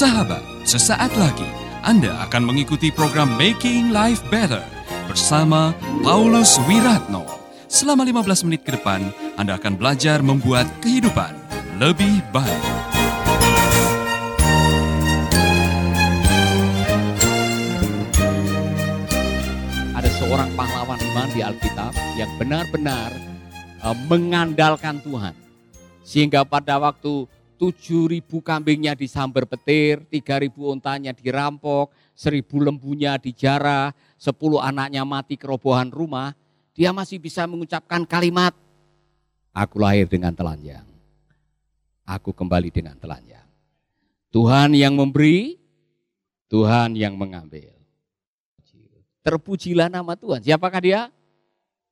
Sahabat, sesaat lagi Anda akan mengikuti program Making Life Better bersama Paulus Wiratno. Selama 15 menit ke depan, Anda akan belajar membuat kehidupan lebih baik. Ada seorang pahlawan iman di Alkitab yang benar-benar uh, mengandalkan Tuhan. Sehingga pada waktu 7.000 kambingnya disambar petir, 3.000 ontanya dirampok, 1.000 lembunya dijarah, 10 anaknya mati kerobohan rumah, dia masih bisa mengucapkan kalimat, Aku lahir dengan telanjang. Aku kembali dengan telanjang. Tuhan yang memberi, Tuhan yang mengambil. Terpujilah nama Tuhan. Siapakah dia?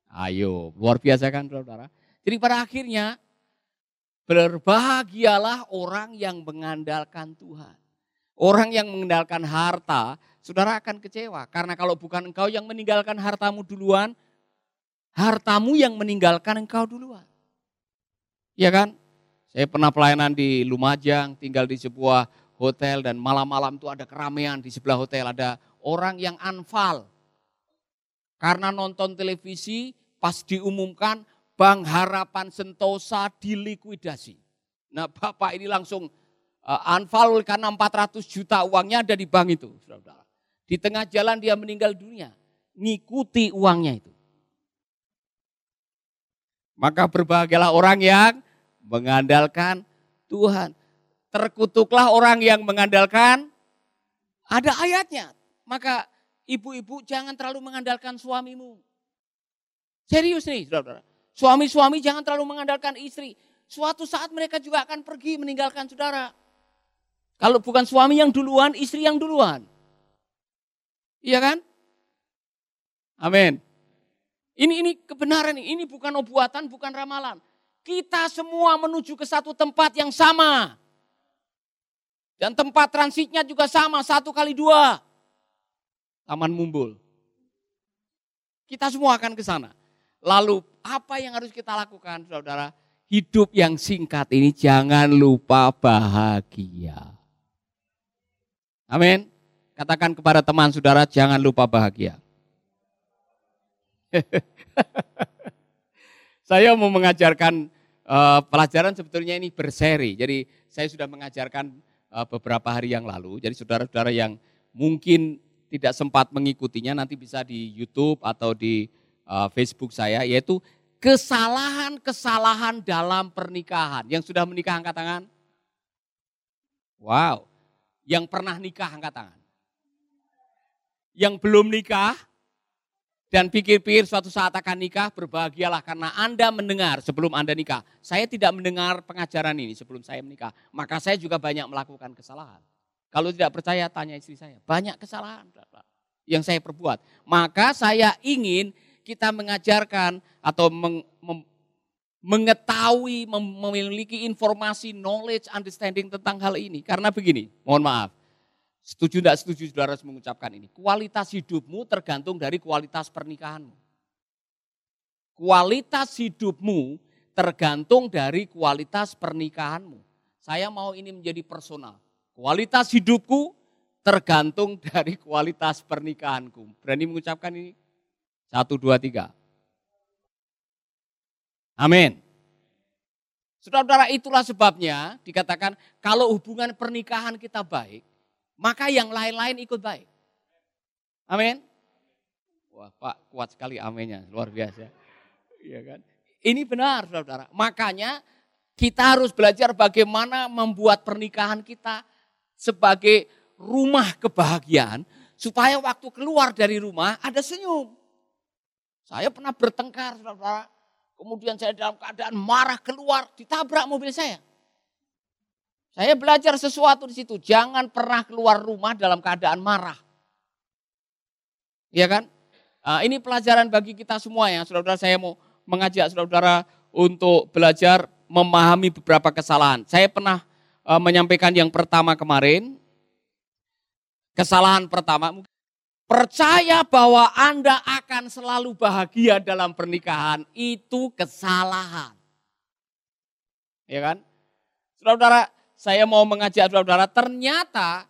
Ayo, luar biasa kan saudara. Jadi pada akhirnya Berbahagialah orang yang mengandalkan Tuhan. Orang yang mengandalkan harta, saudara akan kecewa. Karena kalau bukan engkau yang meninggalkan hartamu duluan, hartamu yang meninggalkan engkau duluan. Ya kan? Saya pernah pelayanan di Lumajang, tinggal di sebuah hotel dan malam-malam itu ada keramaian di sebelah hotel. Ada orang yang anfal. Karena nonton televisi, pas diumumkan Bank Harapan Sentosa dilikuidasi. Nah Bapak ini langsung uh, anfal karena 400 juta uangnya ada di bank itu. Di tengah jalan dia meninggal dunia. Ngikuti uangnya itu. Maka berbahagialah orang yang mengandalkan Tuhan. Terkutuklah orang yang mengandalkan ada ayatnya. Maka ibu-ibu jangan terlalu mengandalkan suamimu. Serius nih, saudara. Suami-suami jangan terlalu mengandalkan istri. Suatu saat mereka juga akan pergi meninggalkan saudara. Kalau bukan suami yang duluan, istri yang duluan. Iya kan? Amin. Ini ini kebenaran ini, bukan obuatan, bukan ramalan. Kita semua menuju ke satu tempat yang sama. Dan tempat transitnya juga sama, satu kali dua. Taman Mumbul. Kita semua akan ke sana. Lalu apa yang harus kita lakukan saudara? Hidup yang singkat ini jangan lupa bahagia. Amin. Katakan kepada teman saudara jangan lupa bahagia. saya mau mengajarkan uh, pelajaran sebetulnya ini berseri. Jadi saya sudah mengajarkan uh, beberapa hari yang lalu. Jadi saudara-saudara yang mungkin tidak sempat mengikutinya nanti bisa di YouTube atau di uh, Facebook saya yaitu kesalahan-kesalahan dalam pernikahan. Yang sudah menikah angkat tangan? Wow. Yang pernah nikah angkat tangan. Yang belum nikah dan pikir-pikir suatu saat akan nikah, berbahagialah karena Anda mendengar sebelum Anda nikah. Saya tidak mendengar pengajaran ini sebelum saya menikah. Maka saya juga banyak melakukan kesalahan. Kalau tidak percaya, tanya istri saya. Banyak kesalahan yang saya perbuat. Maka saya ingin kita mengajarkan atau meng, mem, mengetahui, mem, memiliki informasi, knowledge, understanding tentang hal ini. Karena begini, mohon maaf, setuju tidak setuju saudara harus mengucapkan ini. Kualitas hidupmu tergantung dari kualitas pernikahanmu. Kualitas hidupmu tergantung dari kualitas pernikahanmu. Saya mau ini menjadi personal. Kualitas hidupku tergantung dari kualitas pernikahanku. Berani mengucapkan ini? Satu, dua, tiga. Amin. Saudara-saudara itulah sebabnya dikatakan kalau hubungan pernikahan kita baik, maka yang lain-lain ikut baik. Amin. Wah Pak kuat sekali aminnya, luar biasa. Iya kan? Ini benar saudara-saudara. Makanya kita harus belajar bagaimana membuat pernikahan kita sebagai rumah kebahagiaan supaya waktu keluar dari rumah ada senyum. Saya pernah bertengkar, saudara. Kemudian saya dalam keadaan marah keluar, ditabrak mobil saya. Saya belajar sesuatu di situ. Jangan pernah keluar rumah dalam keadaan marah. Iya kan? Nah, ini pelajaran bagi kita semua ya, saudara-saudara. Saya mau mengajak saudara-saudara untuk belajar memahami beberapa kesalahan. Saya pernah uh, menyampaikan yang pertama kemarin. Kesalahan pertama, percaya bahwa Anda akan selalu bahagia dalam pernikahan itu kesalahan. Ya kan? Saudara-saudara, saya mau mengajak saudara-saudara, ternyata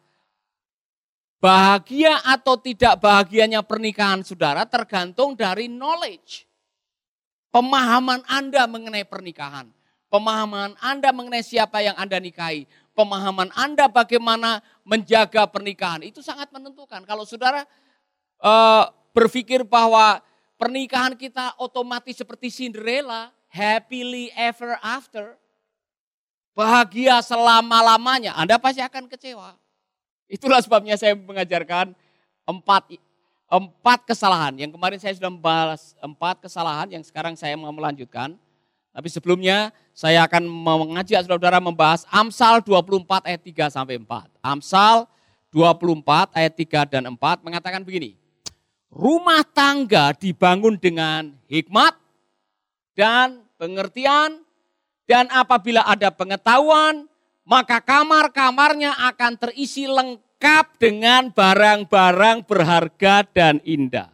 bahagia atau tidak bahagianya pernikahan saudara tergantung dari knowledge. Pemahaman Anda mengenai pernikahan. Pemahaman Anda mengenai siapa yang Anda nikahi. Pemahaman Anda bagaimana menjaga pernikahan. Itu sangat menentukan. Kalau saudara uh, berpikir bahwa pernikahan kita otomatis seperti Cinderella, happily ever after, bahagia selama-lamanya, Anda pasti akan kecewa. Itulah sebabnya saya mengajarkan empat, empat kesalahan. Yang kemarin saya sudah membahas empat kesalahan, yang sekarang saya mau melanjutkan. Tapi sebelumnya saya akan mengajak saudara-saudara membahas Amsal 24 ayat 3 sampai 4. Amsal 24 ayat 3 dan 4 mengatakan begini. Rumah tangga dibangun dengan hikmat dan pengertian dan apabila ada pengetahuan, maka kamar-kamarnya akan terisi lengkap dengan barang-barang berharga dan indah.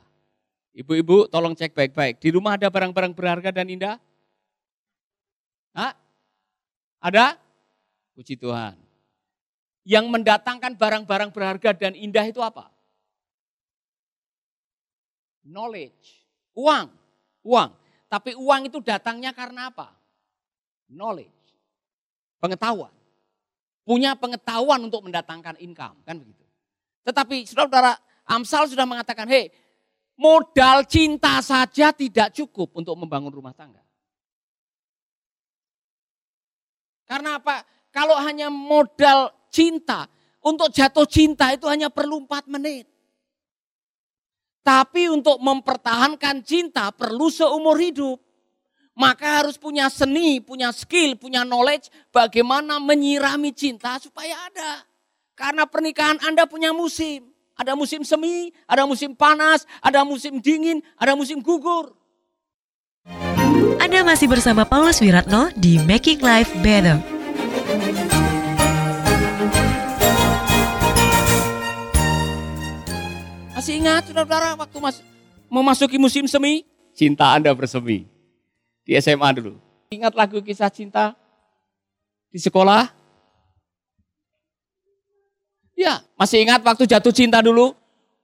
Ibu-ibu tolong cek baik-baik. Di rumah ada barang-barang berharga dan indah? Hah? Ada? Puji Tuhan. Yang mendatangkan barang-barang berharga dan indah itu apa? Knowledge. Uang. Uang. Tapi uang itu datangnya karena apa? knowledge, pengetahuan. Punya pengetahuan untuk mendatangkan income, kan begitu. Tetapi saudara-saudara, Amsal sudah mengatakan, hei, modal cinta saja tidak cukup untuk membangun rumah tangga. Karena apa? Kalau hanya modal cinta, untuk jatuh cinta itu hanya perlu empat menit. Tapi untuk mempertahankan cinta perlu seumur hidup maka harus punya seni, punya skill, punya knowledge bagaimana menyirami cinta supaya ada. Karena pernikahan Anda punya musim. Ada musim semi, ada musim panas, ada musim dingin, ada musim gugur. Anda masih bersama Paulus Wiratno di Making Life Better. Masih ingat saudara-saudara waktu mas memasuki musim semi, cinta Anda bersemi di SMA dulu. Ingat lagu kisah cinta di sekolah? Ya, masih ingat waktu jatuh cinta dulu?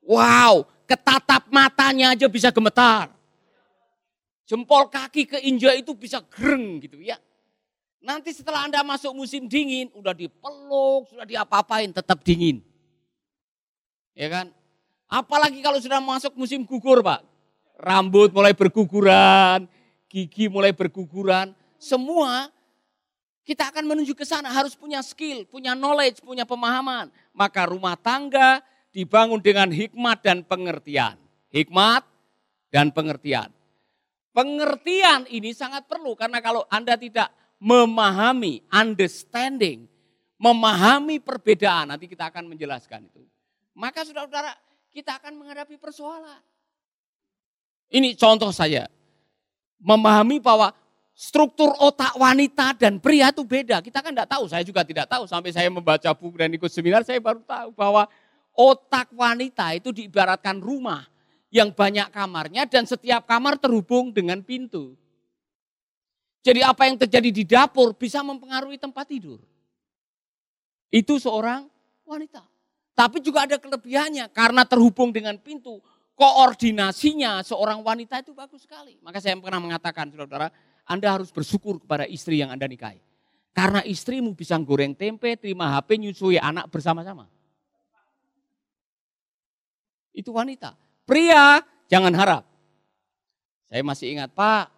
Wow, ketatap matanya aja bisa gemetar. Jempol kaki keinjak itu bisa gereng gitu ya. Nanti setelah Anda masuk musim dingin, udah dipeluk, sudah diapa-apain, tetap dingin. Ya kan? Apalagi kalau sudah masuk musim gugur Pak. Rambut mulai berguguran, gigi mulai berguguran, semua kita akan menuju ke sana harus punya skill, punya knowledge, punya pemahaman. Maka rumah tangga dibangun dengan hikmat dan pengertian. Hikmat dan pengertian. Pengertian ini sangat perlu karena kalau Anda tidak memahami, understanding, memahami perbedaan, nanti kita akan menjelaskan itu. Maka saudara-saudara, kita akan menghadapi persoalan. Ini contoh saya, memahami bahwa struktur otak wanita dan pria itu beda. Kita kan tidak tahu, saya juga tidak tahu. Sampai saya membaca buku dan ikut seminar, saya baru tahu bahwa otak wanita itu diibaratkan rumah yang banyak kamarnya dan setiap kamar terhubung dengan pintu. Jadi apa yang terjadi di dapur bisa mempengaruhi tempat tidur. Itu seorang wanita. Tapi juga ada kelebihannya karena terhubung dengan pintu koordinasinya seorang wanita itu bagus sekali. Maka saya pernah mengatakan, saudara-saudara, Anda harus bersyukur kepada istri yang Anda nikahi. Karena istrimu bisa goreng tempe, terima HP, nyusui anak bersama-sama. Itu wanita. Pria, jangan harap. Saya masih ingat, Pak,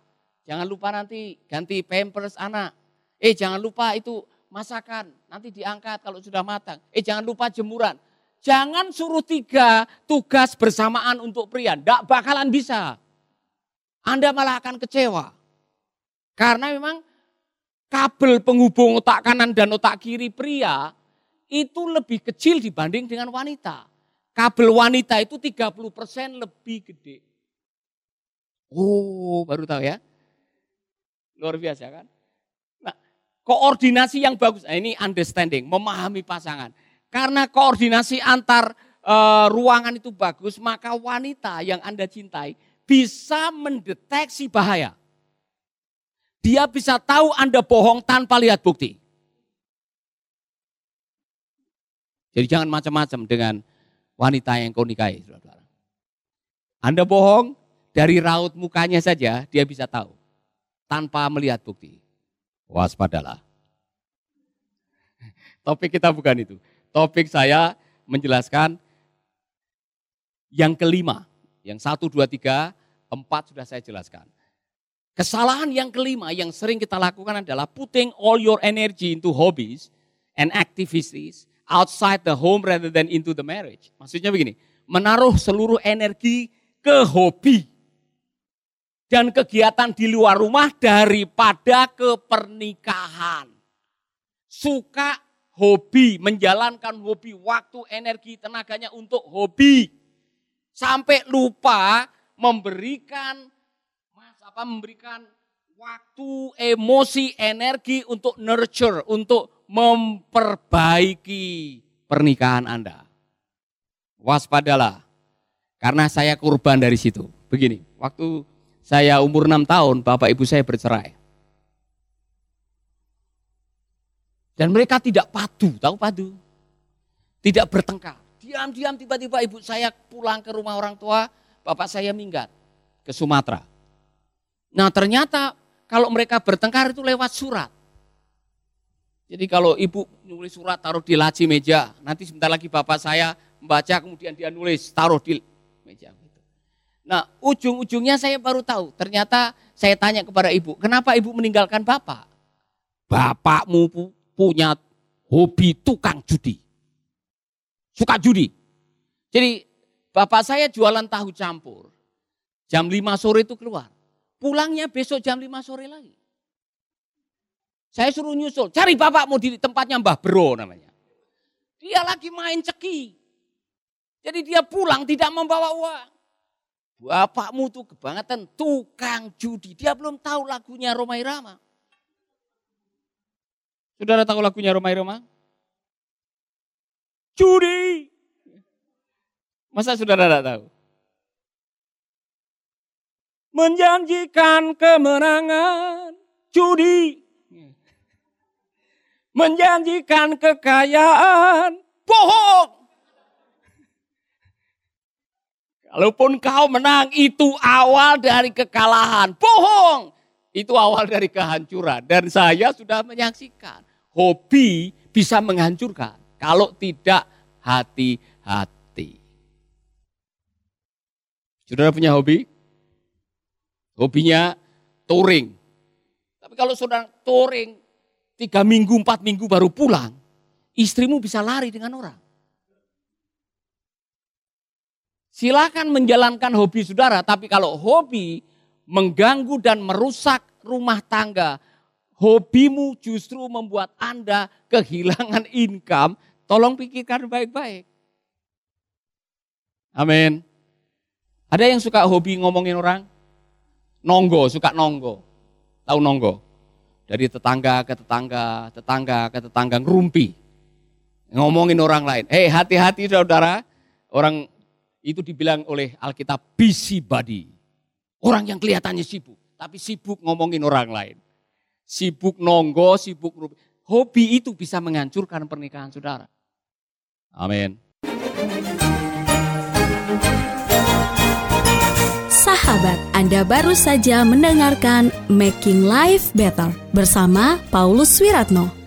jangan lupa nanti ganti pampers anak. Eh, jangan lupa itu masakan, nanti diangkat kalau sudah matang. Eh, jangan lupa jemuran. Jangan suruh tiga tugas bersamaan untuk pria. Tidak bakalan bisa. Anda malah akan kecewa. Karena memang kabel penghubung otak kanan dan otak kiri pria itu lebih kecil dibanding dengan wanita. Kabel wanita itu 30% lebih gede. Oh, baru tahu ya. Luar biasa kan? Nah, koordinasi yang bagus. Nah, ini understanding, memahami pasangan. Karena koordinasi antar e, ruangan itu bagus, maka wanita yang Anda cintai bisa mendeteksi bahaya. Dia bisa tahu Anda bohong tanpa lihat bukti. Jadi jangan macam-macam dengan wanita yang kau nikahi. Anda bohong, dari raut mukanya saja dia bisa tahu. Tanpa melihat bukti. Waspadalah. Topik kita bukan itu. Topik saya menjelaskan yang kelima. Yang satu, dua, tiga, empat sudah saya jelaskan. Kesalahan yang kelima yang sering kita lakukan adalah putting all your energy into hobbies and activities outside the home rather than into the marriage. Maksudnya begini, menaruh seluruh energi ke hobi dan kegiatan di luar rumah daripada ke pernikahan. Suka hobi, menjalankan hobi, waktu, energi, tenaganya untuk hobi. Sampai lupa memberikan mas apa memberikan waktu, emosi, energi untuk nurture, untuk memperbaiki pernikahan Anda. Waspadalah. Karena saya kurban dari situ. Begini, waktu saya umur 6 tahun, bapak ibu saya bercerai. Dan mereka tidak padu, tahu padu? Tidak bertengkar. Diam-diam tiba-tiba ibu saya pulang ke rumah orang tua, bapak saya minggat ke Sumatera. Nah ternyata kalau mereka bertengkar itu lewat surat. Jadi kalau ibu nulis surat taruh di laci meja, nanti sebentar lagi bapak saya membaca kemudian dia nulis taruh di meja. Nah ujung-ujungnya saya baru tahu, ternyata saya tanya kepada ibu, kenapa ibu meninggalkan bapak? Bapakmu punya hobi tukang judi. Suka judi. Jadi bapak saya jualan tahu campur. Jam 5 sore itu keluar. Pulangnya besok jam 5 sore lagi. Saya suruh nyusul, cari bapakmu di tempatnya Mbah Bro namanya. Dia lagi main ceki. Jadi dia pulang tidak membawa uang. Bapakmu tuh kebangetan tukang judi. Dia belum tahu lagunya Romai Rama. Saudara tahu lagunya Romai Roma? Judi. Masa saudara tidak tahu? Menjanjikan kemenangan judi. Menjanjikan kekayaan bohong. Kalaupun kau menang itu awal dari kekalahan. Bohong. Itu awal dari kehancuran. Dan saya sudah menyaksikan. Hobi bisa menghancurkan. Kalau tidak hati-hati. Saudara punya hobi? Hobinya touring. Tapi kalau saudara touring, tiga minggu, empat minggu baru pulang, istrimu bisa lari dengan orang. Silakan menjalankan hobi saudara, tapi kalau hobi mengganggu dan merusak rumah tangga, hobimu justru membuat Anda kehilangan income, tolong pikirkan baik-baik. Amin. Ada yang suka hobi ngomongin orang? Nonggo, suka nonggo. Tahu nonggo? Dari tetangga ke tetangga, tetangga ke tetangga, ngerumpi. Ngomongin orang lain. Eh hati-hati saudara, orang itu dibilang oleh Alkitab busybody. Orang yang kelihatannya sibuk, tapi sibuk ngomongin orang lain. Sibuk nonggo, sibuk. Hobi itu bisa menghancurkan pernikahan saudara. Amin. Sahabat, Anda baru saja mendengarkan Making Life Better bersama Paulus Wiratno.